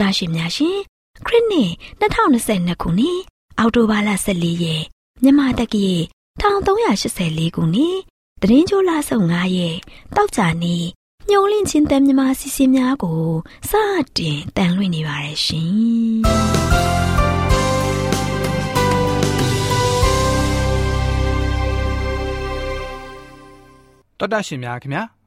တောတာရှင်များရှင်ခရစ်နှစ်2022ခုနှစ်အောက်တိုဘာလ14ရက်မြန်မာတက္ကရာ1384ခုနှစ်တရင်ချိုလာဆုံ9ရက်တောက်ကြနေညုံလင့်ချင်းတန်မြမစီစီများကိုစတင်တန်လွှင့်နေပါရရှင်တော်တာရှင်များခင်ဗျာ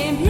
You.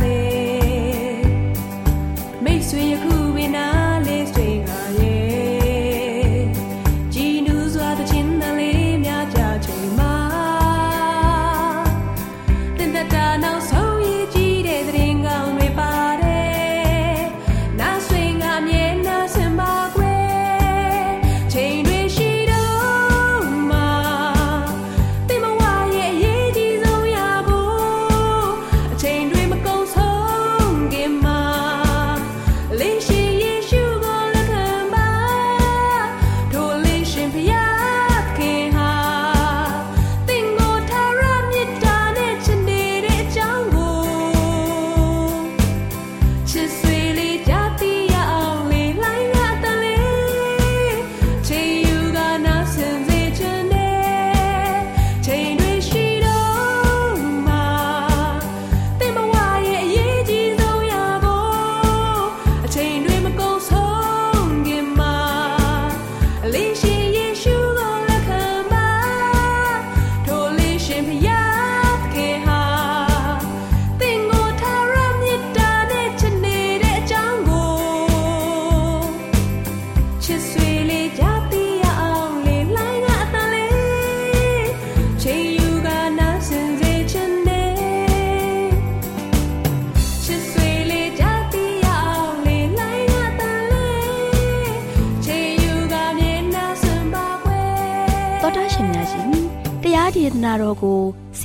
ေ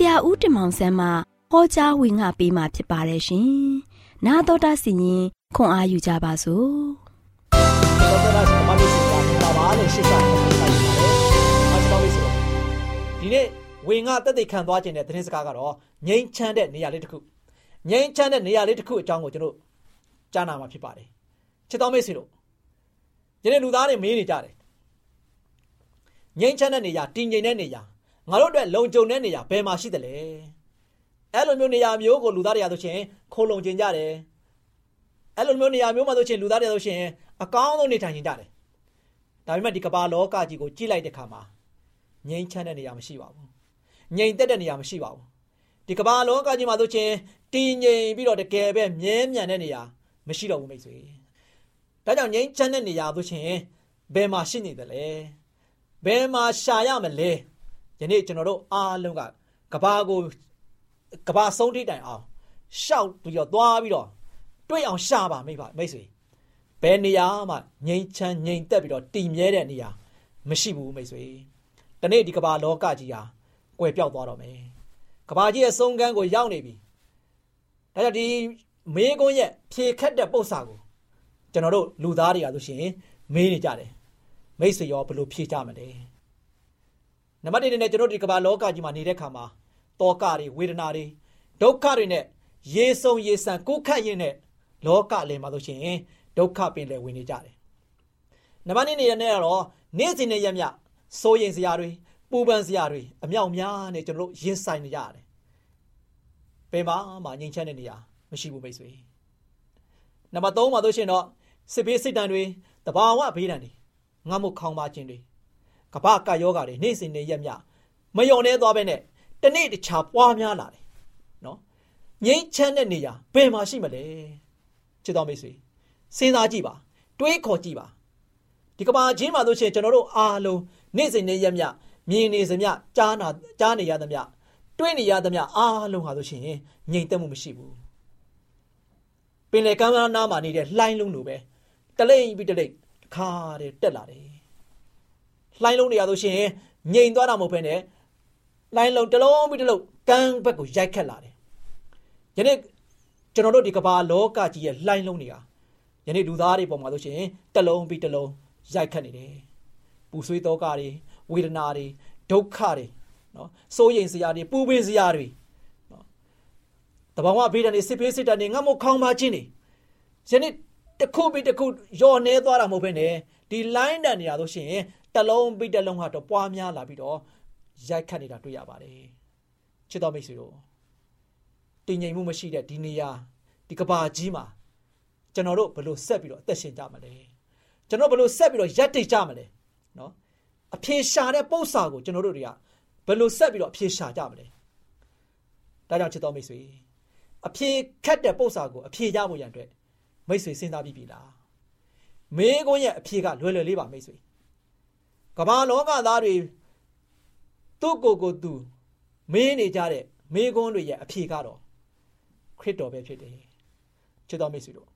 ရာဦးတင်မောင်ဆန်းမှဟောကြားဝင်ငါပေးมาဖြစ်ပါတယ်ရှင်။နာတော်တာစီရင်ခွန်အားယူကြပါစို့။တော်တော်ရှင်မလေးစီကပါပါနဲ့ရှေ့ဆောင်ဆောင်ပါပါတယ်။အားတော်လေးဆိုဒီဒီနေ့ဝင်ငါတက်တဲ့ခံသွားခြင်းတဲ့သတင်းစကားကတော့ငြိမ်းချမ်းတဲ့နေရာလေးတစ်ခုငြိမ်းချမ်းတဲ့နေရာလေးတစ်ခုအကြောင်းကိုကျွန်တော်ကြားနာမှာဖြစ်ပါတယ်ချစ်တော်မိတ်ဆွေတို့ဒီနေ့လူသားတွေမေးနေကြတယ်ငြိမ်းချမ်းတဲ့နေရာတည်ငြိမ်တဲ့နေရာ ငါတို့အတွက်လုံခြုံတဲ့နေရာဘယ်မှာရှိသလဲအဲ့လိုမျိုးနေရာမျိုးကိုလူသားတွေရဆိုရှင်ခိုးလုံကျင်ကြတယ်အဲ့လိုမျိုးနေရာမျိုးမှာဆိုရှင်လူသားတွေဆိုရှင်အကောင်းဆုံးနေထိုင်ကျင်ကြတယ်ဒါပေမဲ့ဒီကမ္ဘာလောကကြီးကိုကြည့်လိုက်တဲ့အခါမှာငြိမ်းချမ်းတဲ့နေရာမရှိပါဘူးငြိမ်သက်တဲ့နေရာမရှိပါဘူးဒီကမ္ဘာလောကကြီးမှာဆိုရှင်တည်ငြိမ်ပြီးတော့တကယ်ပဲမြဲမြံတဲ့နေရာမရှိတော့ဘူးမိတ်ဆွေဒါကြောင့်ငြိမ်းချမ်းတဲ့နေရာဆိုရှင်ဘယ်မှာရှိနေသလဲဘယ်မှာရှာရမလဲ ယနေ့ကျွန်တော်တို့အားလုံးကကဘာကိုကဘာဆုံးထိတိုင်အောင်ရှောက်ပြီးတော့သွားပြီးတော့တွေ့အောင်ရှာပါမိပါမိတ်ဆွေဘယ်နေရာမှငြိမ်းချမ်းငြိမ်သက်ပြီးတော့တည်မြဲတဲ့နေရာမရှိဘူးမိတ်ဆွေဒီနေ့ဒီကဘာလောကကြီးဟာကွယ်ပြောက်သွားတော့မယ်ကဘာကြီးရဲ့ဆုံးကမ်းကိုရောက်နေပြီဒါကြောင့်ဒီမေးခွန်းရဲ့ဖြေခတ်တဲ့ပု္ပ္ပာကိုကျွန်တော်တို့လူသားတွေကဆိုရှင်မေးနေကြတယ်မိတ်ဆွေရောဘယ်လိုဖြေကြမလဲ နံပါတ်1နဲ့ကျွန်တော်ဒီကမ္ဘာလောကကြီးမှာနေတဲ့ခါမှာတောကတွေဝေဒနာတွေဒုက္ခတွေနဲ့ရေဆုံရေဆန်ကိုခတ်ရင်နဲ့လောကလယ်မှာဆိုရှင်ဒုက္ခပင်လယ်ဝင်နေကြတယ်နံပါတ်2နေရတဲ့တော့နေ့စဉ်နဲ့ရမြစိုးရင်စရာတွေပူပန်စရာတွေအမြောက်များနဲ့ကျွန်တော်တို့ရင်ဆိုင်နေကြရတယ်ဘယ်မှာမှငြိမ်ချမ်းတဲ့နေရာမရှိဘူးမိတ်ဆွေနံပါတ်3မှာဆိုရှင်တော့စစ်ဘေးစစ်တမ်းတွေတဘာဝဘေးဒဏ်တွေငတ်မှုခေါင်းပါခြင်းတွေ ကပ္ပကယောဂါတွေနေ့စဉ်နဲ့ရက်မြမယုံနေသွားပဲနဲ့တနေ့တခြားပွားများလာတယ်နော်ငြိမ်းချမ်းတဲ့နေရာဘယ်မှာရှိမလဲချစ်တော်မိတ်ဆွေစဉ်းစားကြည့်ပါ တွေးခေါ်ကြည့်ပါဒီကဘာချင်းမှာတို့ရှင်ကျွန်တော်တို့အားလုံးနေ့စဉ်နဲ့ရက်မြမြင်နေစမြကြားနာကြားနေရသမျှတွေးနေရသမျှအားလုံးဟာဆိုရှင်ငြိမ်သက်မှုမရှိဘူးပင်လေကမ်းနားမှာနေတဲ့လှိုင်းလုံးလိုပဲတလိမ့်ပြီးတလိမ့်တစ်ခါတည်းတက်လာတယ် လှိုင်းလုံးတွေရဆိုရှင်ငြိမ်သွားတာမဟုတ်ဘဲနဲ့လှိုင်းလုံးတစ်လုံးပြီးတစ်လုံးကမ်းဘက်ကိုရိုက်ခတ်လာတယ်ယနေ့ကျွန်တော်တို့ဒီကဘာလောကကြီးရဲ့လှိုင်းလုံးတွေဟာယနေ့လူသားတွေပုံမှာဆိုရှင်တစ်လုံးပြီးတစ်လုံးရိုက်ခတ်နေတယ်ပူဆွေးတော့ကတွေဝေဒနာတွေဒုက္ခတွေနော်စိုးရိမ်စရာတွေပူပင်စရာတွေနော်တဘာဝဘေးဒဏ်တွေစစ်ဖေးစစ်တမ်းတွေငတ်မခေါင်းပါခြင်းတွေယနေ့တစ်ခုပြီးတစ်ခုယော်နေသွားတာမဟုတ်ဘဲနဲ့ဒီလိုင်းတန်နေရာဆိုရှင် တလုံးပြီးတလုံးဟာတော့ပွားများလာပြီးတော့ရိုက်ခတ်နေတာတွေ့ရပါတယ်ချစ်တော်မိတ်ဆွေတို့တည်ငြိမ်မှုမရှိတဲ့ဒီနေရာဒီကဘာကြီးမှာကျွန်တော်တို့ဘယ်လိုဆက်ပြီးတော့အသက်ရှင်ကြမလဲကျွန်တော်ဘယ်လိုဆက်ပြီးတော့ရက်တိတ်ကြမလဲနော်အဖြေရှာတဲ့ပု္ပ္ပာကိုကျွန်တော်တို့တွေကဘယ်လိုဆက်ပြီးတော့အဖြေရှာကြမလဲဒါကြောင့်ချစ်တော်မိတ်ဆွေအဖြေခတ်တဲ့ပု္ပ္ပာကိုအဖြေရဖို့ရန်အတွက်မိတ်ဆွေစဉ်းစားပြီးပြီလားမေးခွန်းရဲ့အဖြေကလွယ်လွယ်လေးပါမိတ်ဆွေ ကမ္ဘာလောကသားတွေသူ့ကိုယ်ကိုသူမေးနေကြတဲ့မေးခွန်းတွေရဲ့အဖြေကတော့ခရစ်တော်ပဲဖြစ်တယ်ချစ်တော်မိတ်ဆွေတို့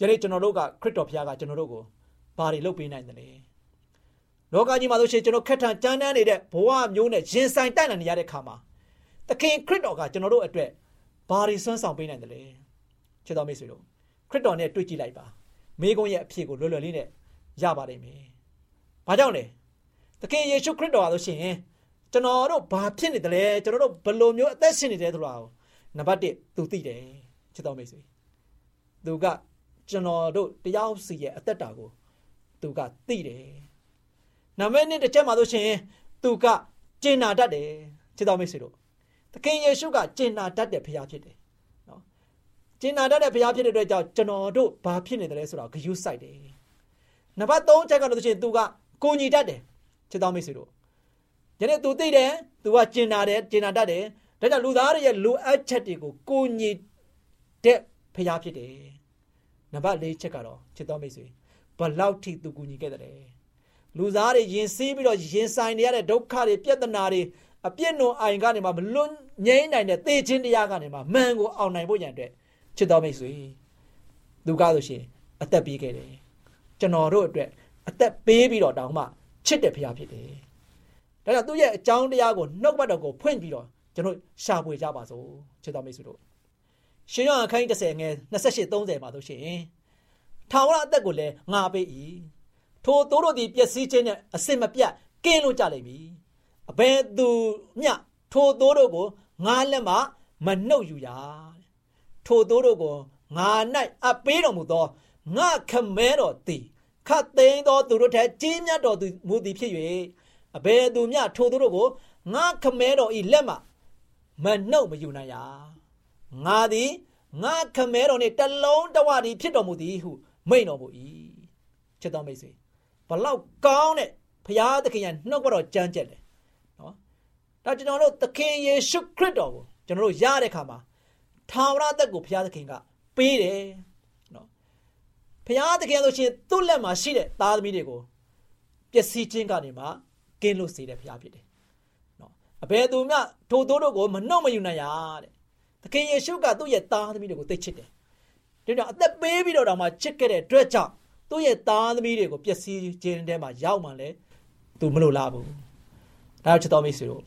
ယနေ့ကျွန်တော်တို့ကခရစ်တော်ဘုရားကကျွန်တော်တို့ကိုဘာတွေလုပ်ပေးနိုင်တယ်လဲလောကကြီးမှာဆိုရှင်ကျွန်တော်ခက်ထန်ကြမ်းတမ်းနေတဲ့ဘဝမျိုးနဲ့ရင်ဆိုင်တိုက်နိုင်နေရတဲ့ခါမှာသခင်ခရစ်တော်ကကျွန်တော်တို့အတွက်ဘာတွေဆွမ်းဆောင်ပေးနိုင်တယ်လဲချစ်တော်မိတ်ဆွေတို့ခရစ်တော်နဲ့တွေ့ကြည့်လိုက်ပါမိကုန်းရဲ့အဖြစ်ကိုလွယ်လွယ်လေးနဲ့ရပါလိမ့်မယ်။ ဘာကြောင့်လဲ။သခင်ယေရှုခရစ်တော်ဟာဆိုရှင်ကျွန်တော်တို့ဘာဖြစ်နေတယ်လဲကျွန်တော်တို့ဘယ်လိုမျိုးအသက်ရှင်နေတယ်ဆိုတာကိုနံပါတ်1သူသိတယ်ချစ်တော်မိတ်ဆွေ။သူကကျွန်တော်တို့တယောက်စီရဲ့အသက်တာကိုသူကသိတယ်။နံပါတ်2တစ်ချက်မှာဆိုရှင်သူကကျင်နာတတ်တယ်ချစ်တော်မိတ်ဆွေတို့။သခင်ယေရှုကကျင်နာတတ်တဲ့ဖခင်ဖြစ်တယ်ကျင်နာတတ်တဲ့ဘုရားဖြစ်တဲ့အတွက်ကြောင့်ကျွန်တော်တို့ဘာဖြစ်နေတယ်လဲဆိုတော့ဂယုစိုက်တယ်နံပါတ်3ချက်ကတော့ဆိုရင်သူက ကိုညီတတ်တယ်ချစ်တော်မိတ်ဆွေတို့ယနေ့သူသိတယ်သူကကျင်နာတယ်ကျင်နာတတ်တယ်ဒါကြောင့်လူသားတွေရဲ့လိုအပ်ချက်တွေကိုကိုညီတဲ့ဘုရားဖြစ်တယ်နံပါတ်4ချက်ကတော့ချစ်တော်မိတ်ဆွေဘလောက်ထိသူကူညီခဲ့တယ်လူသားတွေရင်စီးပြီးတော့ရင်ဆိုင်နေရတဲ့ဒုက္ခတွေပြဿနာတွေအပြစ်နုံအိုင်ကနေမှမလွတ်ငြိမ်းနိုင်တဲ့သေခြင်းတရားကနေမှမှန်ကိုအောင်နိုင်ဖို့ရန်အတွက်ချစ်တော်မိတ်ဆွေသူကားဆိုရှင်အသက်ပေးခဲ့တယ်ကျွန်တော်တို့အတွက် အသက်ပေးပြီးတော့တောင်းမှချစ်တဲ့ဖခင်ဖြစ်တယ်ဒါကြောင့်သူ့ရဲ့အကြောင်းတရားကိုနှုတ်ပတ်တော်ကိုဖွင့်ပြီးတော့ကျွန်တော်ရှာဖွေကြပါစို့ချစ်တော်မိတ်ဆွေတို့ရှင်ယောဟန်ခိုင်း30ငယ်28 30မှာဆိုရှင်ထာဝရအသက်ကိုလည်းငါပေး၏ထိုသို့တို့သည်ပျက်စီးခြင်းနဲ့အစင်မပြတ်ကင်းလို့ကြလိမ့်မည်အဘယ်သူမျှထိုသိုးတို့ကိုငါလက်မှမနှုတ်ယူရထိုသိုးတို့ကိုငါ၌အပ်ပေးတော်မူသောငါခမဲတော်သည် ခတ်သိမ်းသောသူတို့ထက်ကြီးမြတ်တော်သူမူသည်ဖြစ်၍အဘယ်သူမျှထိုသူတို့ကိုငါခမဲတော်ဤလက်မှမနှုတ်မယူနိုင်ရငါသည်ငါခမဲတော်နှင့်တလုံးတဝသည်ဖြစ်တော်မူသည်ဟုမိန့်တော်မူ၏ချစ်တော်မိတ်ဆွေဘလောက်ကောင်းတဲ့ဘုရားသခင်ရဲ့နှုတ်ကတော်ကြမ်းကြက်တယ်နော်ဒါကျွန်တော်တို့သခင်ယေရှုခရစ်တော်ကိုကျွန်တော်တို့ရတဲ့ခါမှာထာဝရသက်ကိုဘုရားသခင်ကပေးတယ်နော် ဘုရားသခင်ဆိုရှင်သူ့လက်မှာရှိတဲ့သားသမီးတွေကိုပျက်စီးခြင်းကနေမှကင်းလို့စေတဲ့ဘုရားဖြစ်တယ်နော်အဘယ်သူမှထိုတို့တို့ကိုမနှုတ်မယူနိုင်ရတဲ့သခင်ယေရှုကသူ့ရဲ့သားသမီးတွေကိုသိချစ်တယ်ဒါကြောင့်အသက်ပေးပြီးတော့တောင်မှချစ်ခဲ့တဲ့အတွက်ကြောင့်သူ့ရဲ့သားသမီးတွေကိုပျက်စီးခြင်းထဲမှာရောက်မှလည်းသူမလိုလားဘူးဒါကြောင့်ချစ်တော်မိတ်ဆွေတို့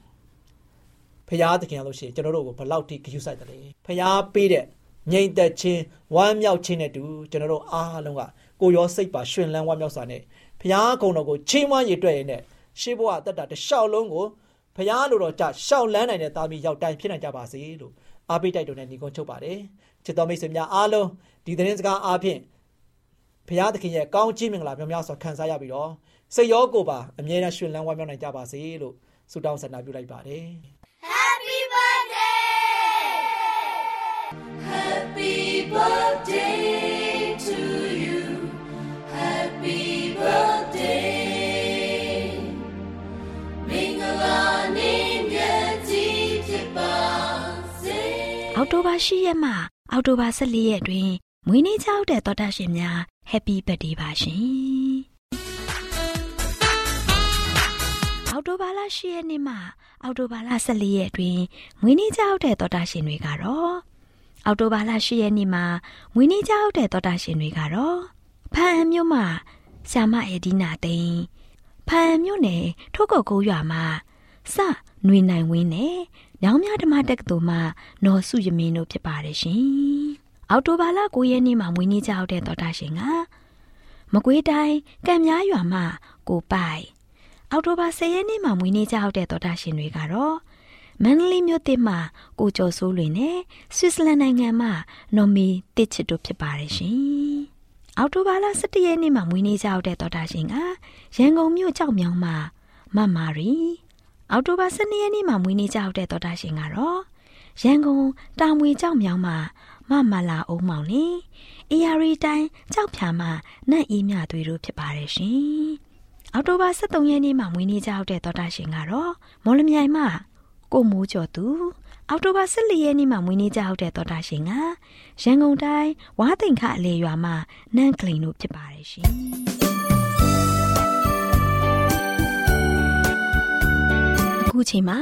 ဖရာသခင်လို့ရှိရင်ကျွန်တော်တို့ကိုဘလောက်ထိဂရုစိုက်တယ်လဲဖရာပေးတဲ့ ငြိမ်သက်ခြင်းဝမ်းမြောက်ခြင်းနဲ့တူကျွန်တော်တို့အားလုံးကကိုရောစိတ်ပါရှင်လန်းဝမ်းမြောက်စွာနဲ့ဖရာကုံတော်ကိုချီးမွမ်းရည်တွေ့ရတဲ့ရှေးဘဝအသက်တာတစ်လျှောက်လုံးကိုဖရာလိုတော်ကြရှောက်လန်းနိုင်တဲ့သားမီးရောက်တိုင်းဖြစ်နိုင်ကြပါစေလို့အားပေးတိုက်တွန်းတဲ့ညီကုန်းချုပ်ပါတယ်ချစ်တော်မိတ်ဆွေများအားလုံးဒီသတင်းစကားအားဖြင့်ဖရာသခင်ရဲ့ကောင်းချီးမင်္ဂလာများများစွာခံစားရပြီးတော့စိတ်ရောကိုယ်ပါအမြဲတမ်းရှင်လန်းဝမ်းမြောက်နိုင်ကြပါစေလို့ဆုတောင်းဆန္ဒပြုလိုက်ပါတယ် အောက်တိုဘာ10ရက်မှအောက်တိုဘာ14ရက်တွင်မွေးနေ့ကြောက်တဲ့တော်တာရှင်များ Happy Birthday ပါရှင်။အောက်တိုဘာလ10ရက်နေ့မှအောက်တိုဘာလ14ရက်တွင်မွေးနေ့ကြောက်တဲ့တော်တာရှင်တွေကတော့ အောက်တိုဘာလ10ရက်နေ့မှာမွေးနေ့ကြောက်တဲ့တော်တာရှင်တွေကတော့ဖန်အမျိုးမှဆ iam မအေဒီနာသိန်းဖန်အမျိုးနယ်ထုတ်ကော်ကိုရွာမှာစຫນွေနိုင်ဝင်းနဲ့ညောင်မြဓမ္မတက္ကသိုလ်မှာနော်စုယမင်းတို့ဖြစ်ပါတယ်ရှင်။အောက်တိုဘာလ9ရက်နေ့မှာမွေးနေ့ကြောက်တဲ့တော်တာရှင်ကမကွေးတိုင်းကံများရွာမှာကိုပိုက်အောက်တိုဘာ10ရက်နေ့မှာမွေးနေ့ကြောက်တဲ့တော်တာရှင်တွေကတော့ မန္တလေးမြို့သစ်မှာကိုကျော်စိုးလွင်နဲ့ဆွစ်ဇာလန်နိုင်ငံမှာနော်မီတစ်ချစ်တို့ဖြစ်ပါတယ်ရှင်။အောက်တိုဘာလ17ရက်နေ့မှာမွေးနေ့ကြောက်တဲ့တော်တာရှင်ကရန်ကုန်မြို့ကြောက်မြောင်မှာမတ်မာရီအောက်တိုဘာ12ရက်နေ့မှာမွေးနေ့ကြောက်တဲ့တော်တာရှင်ကတော့ရန်ကုန်တာမွေကြောက်မြောင်မှာမမလာအောင်မောင်နေအေယာရီတိုင်းကြောက်ဖြာမှာနတ်အေးမြသွေးတို့ဖြစ်ပါတယ်ရှင်။အောက်တိုဘာ23ရက်နေ့မှာမွေးနေ့ကြောက်တဲ့တော်တာရှင်ကတော့မော်လမြိုင်မှာ ကိုမိုးကျော်သူအောက်တိုဘာ14ရက်နေ့မှာမွေးနေ့ကြောက်တဲ့တော်တာရှင်ကရန်ကုန်တိုင်းဝါသိန်ခအလေရွာမှာနန့်ကလင်တို့ဖြစ်ပါတယ်ရှင်။အခုချိန်မှာ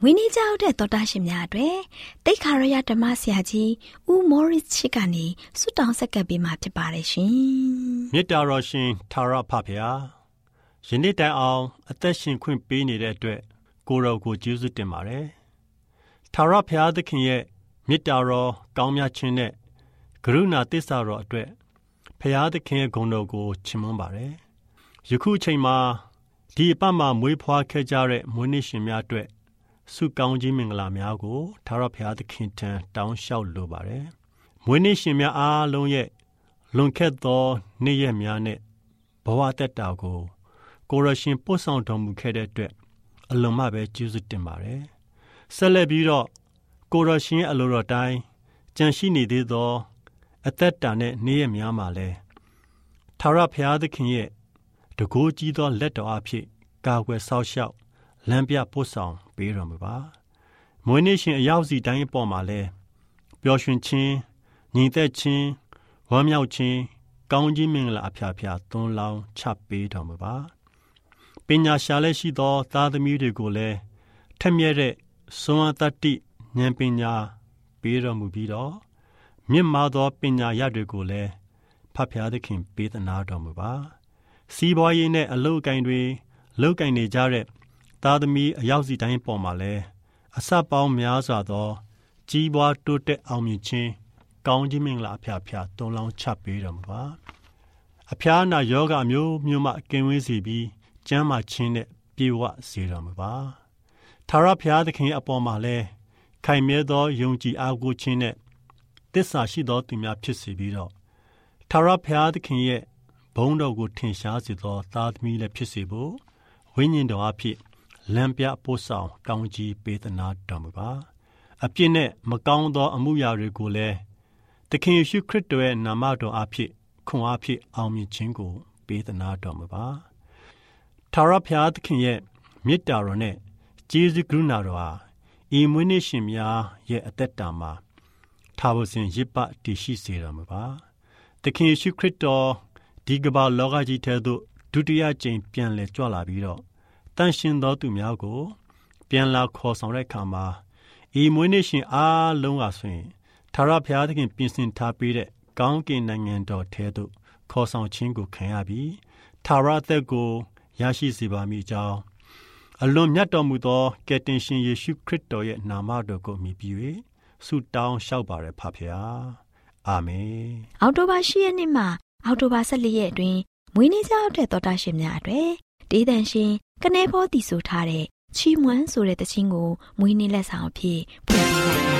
မွေးနေ့ကြောက်တဲ့တော်တာရှင်များအတွက်တိတ်ခါရရဓမ္မဆရာကြီးဦးမော်ရစ်ချစ်ကနေဆုတောင်းဆက်ကပ်ပေးมาဖြစ်ပါတယ်ရှင်။မေတ္တာတော်ရှင်သာရဖဖျားယနေ့တိုင်အောင် အသက်ရှင်ခွင့်ပေးနေတဲ့အတွက် ကိုယ်တော်ကိုကျေးဇူးတင်ပါတယ်သာရဖျားသခင်ရဲ့မေတ္တာတော်ကောင်းမြတ်ခြင်းနဲ့ကရုဏာတစ္ဆာတော်အတွက်ဖျားသခင်ရဲ့ဂုဏ်တော်ကိုချီးမွမ်းပါတယ်ယခုအချိန်မှာဒီအပတ်မှာမွေးဖွားခဲ့ကြတဲ့မွေးနေ့ရှင်များအတွက်ဆုကောင်းခြင်းမင်္ဂလာများကိုသာရဖျားသခင်ထံတောင်းလျှောက်လိုပါတယ်မွေးနေ့ရှင်များအားလုံးရဲ့လွန်ခဲ့သောနေ့ရက်များနဲ့ဘဝတက်တာကိုကိုရရှင်ပို့ဆောင်တော်မူခဲ့တဲ့အတွက် အလုံးမပဲကျေးဇူးတင်ပါတယ်။ဆက်လက်ပြီးတော့ကိုရရှင်ရဲ့အလိုတော်တိုင်းကြံရှိနေသေးသော အသက်တာနဲ့နေ့ရက်များမှာလဲထာဝရဘုရားသခင်ရဲ့တကိုးကြီးသောလက်တော်အဖြစ်ကာကွယ်ဆောက်ရှောက်လမ်းပြပို့ဆောင်ပေးတော်မူပါ။မွေးနေ့ရှင်အရောက်စီတိုင်းအပေါ်မှာလဲပျော်ရွှင်ခြင်းညီသက်ခြင်းဝမ်းမြောက်ခြင်းကောင်းခြင်းမင်္ဂလာအဖျားဖျားသွန်းလောင်းချပေးတော်မူပါ ပညာရှာလက်ရှိသော သားသမီးတွေကိုလည်းထက်မြက်တဲ့စွမ်းအားတတ္တိဉာဏ်ပညာပေးတော်မူပြီးတော့မြင့်မားသောပညာရတွေကိုလည်းဖတ်ဖျားသခင်ပေးသနာတော်မူပါစီးပွားရေးနဲ့အလုပ်အကင်တွေလုပ်ကင်နေကြတဲ့သားသမီးအရောက်စီတိုင်းပေါ်မှာလဲအစပေါင်းများစွာသော ကြီးပွားတိုးတက်အောင်မြင်ခြင်းကောင်းခြင်းမင်္ဂလာအဖျားဖျားတွန်းလောင်းချပေးတော်မူပါအဖျားနာယောဂမျိုးမျိုးမှကင်ဝေးစီပြီး ကျမ်းမာခြင်းနဲ့ပြေဝစေတော်မူပါထာဝရဘုရားသခင်အပေါ်မှာလည်းခိုင်မြဲသောယုံကြည်အားကိုးခြင်းနဲ့သစ္စာရှိသောသူများဖြစ်စေပြီးတော့ထာဝရဘုရားသခင်ရဲ့ဘုန်းတော်ကိုထင်ရှားစေသောသားသမီးလည်းဖြစ်စေဖို့ဝိညာဉ်တော်အဖြစ်လမ်းပြပို့ဆောင်ကောင်းကြီးပေးသနာတော်မူပါအပြစ်နဲ့မကောင်းသော အမှုရာတွေကိုလည်းသခင်ယေရှုခရစ်တော်ရဲ့နာမတော်အဖြစ်ခွန်အားဖြင့်အောင်မြင်ခြင်းကိုပေးသနာတော်မူပါ ထာဝရဘုရားသခင်ရဲ့မေတ္တာတော်နဲ့ကျေးဇူးကရုဏာတော်ဟာဤမွေးနေ့ရှင်များရဲ့အသက်တာမှာထာဝစဉ်ရစ်ပတည်ရှိစေတော်မူပါသခင်ယေရှုခရစ်တော်ဒီကမ္ဘာလောကကြီးထဲသို့ဒုတိယကြိမ်ပြန်လည်ကြွလာပြီးတော့တန်ရှင်သောသူများကို ပြန်လာခေါ်ဆောင်တဲ့အခါမှာဤမွေးနေ့ရှင်အားလုံးဟာဆိုရင်ထာဝရဘုရားသခင်ပြင်ဆင်ထားပေးတဲ့ကောင်းကင်နိုင်ငံတော်ထဲသို့ခေါ်ဆောင်ခြင်းကိုခံရပြီးထာဝရသက်ကို ရရှိစေပါမည်ကြောင်းအလွန်မြတ်တော်မူသောကယ်တင်ရှင်ယေရှုခရစ်တော်ရဲ့နာမတော်ကိုမြည်ပြီး၍ဆုတောင်းလျှောက်ပါရဖဖျားအာမင်အောက်တိုဘာ10ရက်နေ့မှအောက်တိုဘာ14ရက်အတွင်းမွေးနေ့ကြောက်တဲ့တော်တာရှင်များအတွေ့ဒေးတန်ရှင်ကနေဖောတည်ဆိုထားတဲ့ချီမွန်းဆိုတဲ့တခြင်းကိုမွေးနေ့လက်ဆောင်အဖြစ်ဖွင့်ပြလိုက်ပါ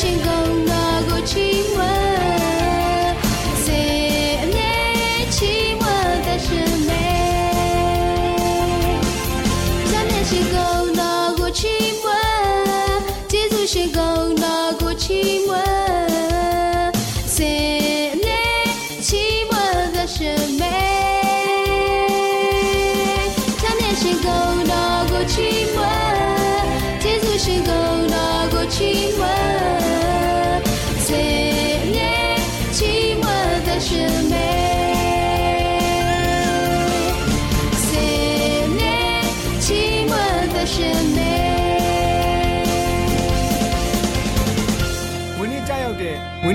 ကျေး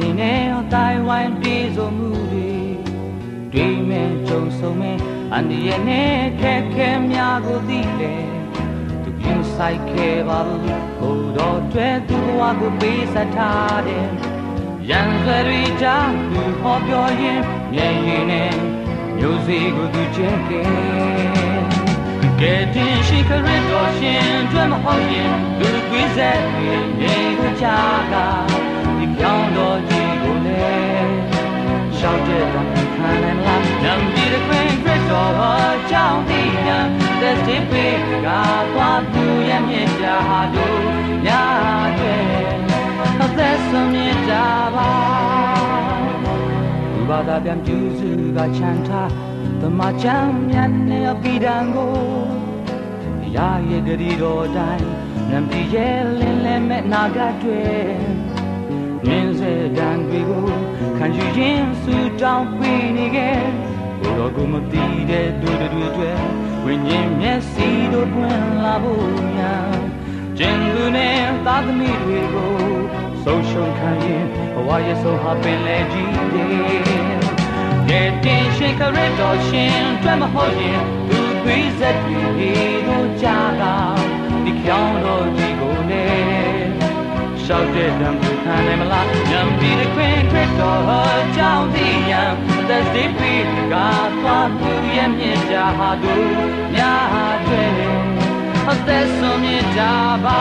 နေနဲ့အတိုင်းဝိုင်းပြေဆုံးမှုတွေတွေ့မဲ့ကြုံဆုံမဲ့အန်ဒီရဲ့နဲ့ခက်ခဲများကိုသိတယ်သူပြင်းဆိုင်ခဲ့ပါဘူးဟိုတော့အတွက်သူ့ဘဝကိုပေးဆက်ထားတယ်ရန်စွဲတွေကြားသူဟောပြောရင်မျက်ရည်နဲ့မျိုးစေ့ကိုသူချင်းကဲကဲတင်ရှိခရစ်တော်ရှင်တွေ့မဟုတ်ရင်လူကွေးဆက်ပြီးနေကိုချက တော်ဟာကြောင်းဒီညာသက်စီပေးကသွားသူရဲ့မြင့်တာဟာတို့ညာတွေအသက်ဆုံးမြင့်တာပါဒီဘာသာပြန်ကျူးစုကချမ်းထားတမချမ်းမြတ်နဲ့အပိဒံကိုရာရဲ့ဂရီတော်တိုင်းနံပြည့်ရဲ့လင်းလဲမဲ့နာဂတ်တွေမြင်းစေတံတွေကိုခံယူခြင်းစူတောင်းပေးနေခဲ့ ဘုတော်ကိုမသိတဲ့ဒုတွေတွေဝိညာဉ်မျက်စိတို့ပွင့်လာဖို့ညာကျင်သူနဲ့သာသမီတွေကိုဆုံးရှုံးခံရင်ဘဝရဲ့ဆုံးဟာပင်လေကြီးတယ်ကဲတင်ရှိခရစ်တော်ရှင်တွေ့မဟုတ်ရင်သူသွေးဆက်တွေတို့ကြာတာဒီကြောင်တော်ကြီးကိုလေ ရှောက်တဲ့တံပူခံနိုင်မလားညံပြီးတဲ့ခွင်ခရစ်တော်ဟာကြောင်းဒီညံသက်စီပြီးကသွားသူရဲ့မြင့်တာဟာတို့များတွေ့အသက်ဆုံးမြင့်တာပါ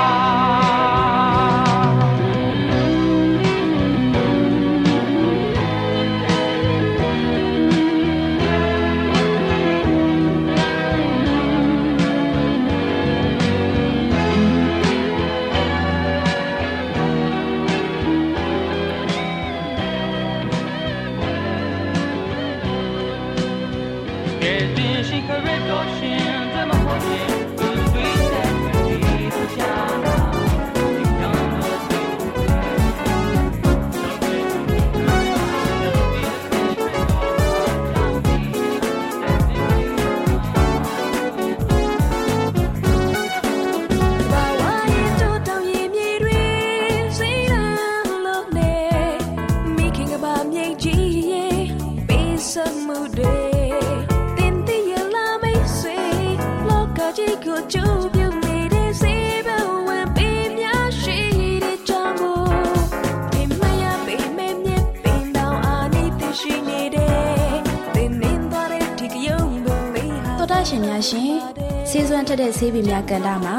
ဆေးပင်များကန်တာမှာ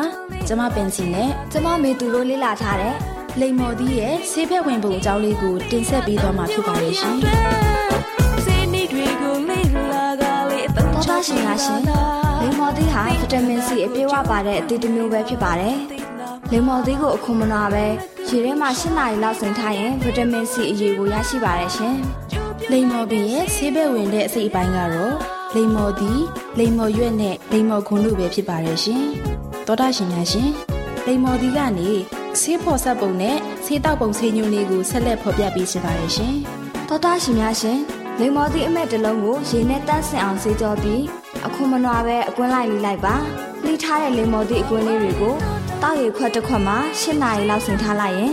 ကျမပင်စီနဲ့ကျမမေသူတို့လေ့လာထားတဲ့လိမ္မော်သီးရဲ့ဆေးဖက်ဝင်ပုံအကြောင်းလေးကိုတင်ဆက်ပေးသွားမှာဖြစ်ပါရဲ့ရှင်စေနေတွေကိုလေ့လာကလေးအသုံးတော်ချတာရှင်များရှင်လိမ္မော်သီးဟာဗီတာမင်စီအပြည့်အဝပါတဲ့အသီးတစ်မျိုးပဲဖြစ်ပါတယ်လိမ္မော်သီးကိုအခုမနာပဲရေထဲမှာ၈နာရီလောက်စိမ်ထားရင်ဗီတာမင်စီအရေးကိုရရှိပါတယ်ရှင်လိမ္မော်ပင်ရဲ့ဆေးဖက်ဝင်တဲ့အစိတ်အပိုင်းကတော့ လိမ္မော်သီးလိမ္မော်ရွက်နဲ့လိမ္မော်ခွန်တို့ပဲဖြစ်ပါရဲ့ရှင်တော်တာရှင်များရှင်လိမ္မော်သီးကနေဆေးဖော်ဆက်ပုံနဲ့ဆေးတောက်ပုံဆေးညွှန်းလေးကိုဆက်လက်ဖော်ပြပေးရှင်ပါရဲ့ရှင်တော်တာရှင်များရှင်လိမ္မော်သီးအမက်တစ်လုံးကိုရေနဲ့တန့်စင်အောင်ဆေးကြောပြီးအခုမနွားပဲအကွင်းလိုက်လေးလိုက်ပါလှိထားတဲ့လိမ္မော်သီးအကွင်းလေးတွေကိုတောက်ရခွက်တစ်ခွက်မှာ၈နာရီလောက်စိမ်ထားလိုက်ရင်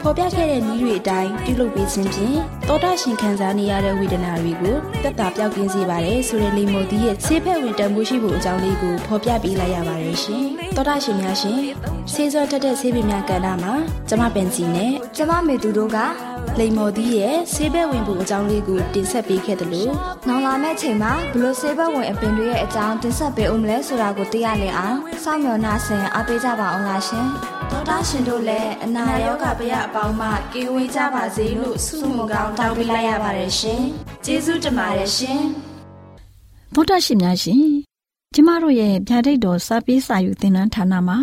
ဖော်ပြခဲ့တဲ့နည်းတွေအတိုင်းပြုလုပ်ပေးခြင်းဖြင့်တောတာရှင်ခံစားနေရတဲ့ဝေဒနာတွေကိုတက်တာပြောက်ကင်းစေပါတယ်ဆိုတဲ့လိမ္မော်သီးရဲ့ဆေးဖက်ဝင်တန်ဖိုးရှိဖို့အကြောင်းလေးကိုဖော်ပြပေးလိုက်ရပါတယ်ရှင်တောတာရှင်များရှင်ဆေးစောတက်တဲ့ဆေးပင်များကဏ္ဍမှာကျမပင်စီနဲ့ကျမမေသူတို့ကလိမ္မော်သီးရဲ့ဆေးဘက်ဝင်ဖို့အကြောင်းလေးကိုတင်ဆက်ပေးခဲ့တယ်လို့နောင်လာမယ့်ချိန်မှာဘလို့ဆေးဘက်ဝင်အပင်တွေရဲ့အကြောင်းတင်ဆက်ပေးဦးမလဲဆိုတာကိုသိရလင်အောင်စောင့်မျှော်နှားဆင်အားပေးကြပါအောင်လားရှင် ဒေါက်တာရှင်တို့လည်းအနာရောဂါပရအပေါင်းမှကင်းဝေးကြပါစေလို့ဆုမွန်ကောင်းတောင်းပေးလိုက်ရပါတယ်ရှင်ကျေးဇူးတင်ပါတယ်ရှင်သောတာရှင်များရှင်ကျမတို့ရဲ့ဗျာဒိတ်တော်စာပေးစာယူသင်တန်းဌာနမှာ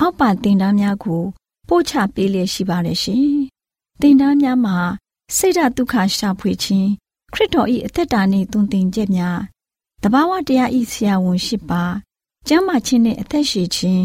အောက်ပါသင်တန်းများကိုပို့ချပေးလျက်ရှိပါတယ်ရှင်သင်တန်းများမှာစိတ်ဓာတ်ဒုက္ခရှာဖွေခြင်းခရစ်တော်၏အသက်တာနှင့်တုန်သင်ကြများတဘာဝတရားဤဆရာဝန်ရှိပါကျမ်းမာခြင်းနှင့်အသက်ရှိခြင်း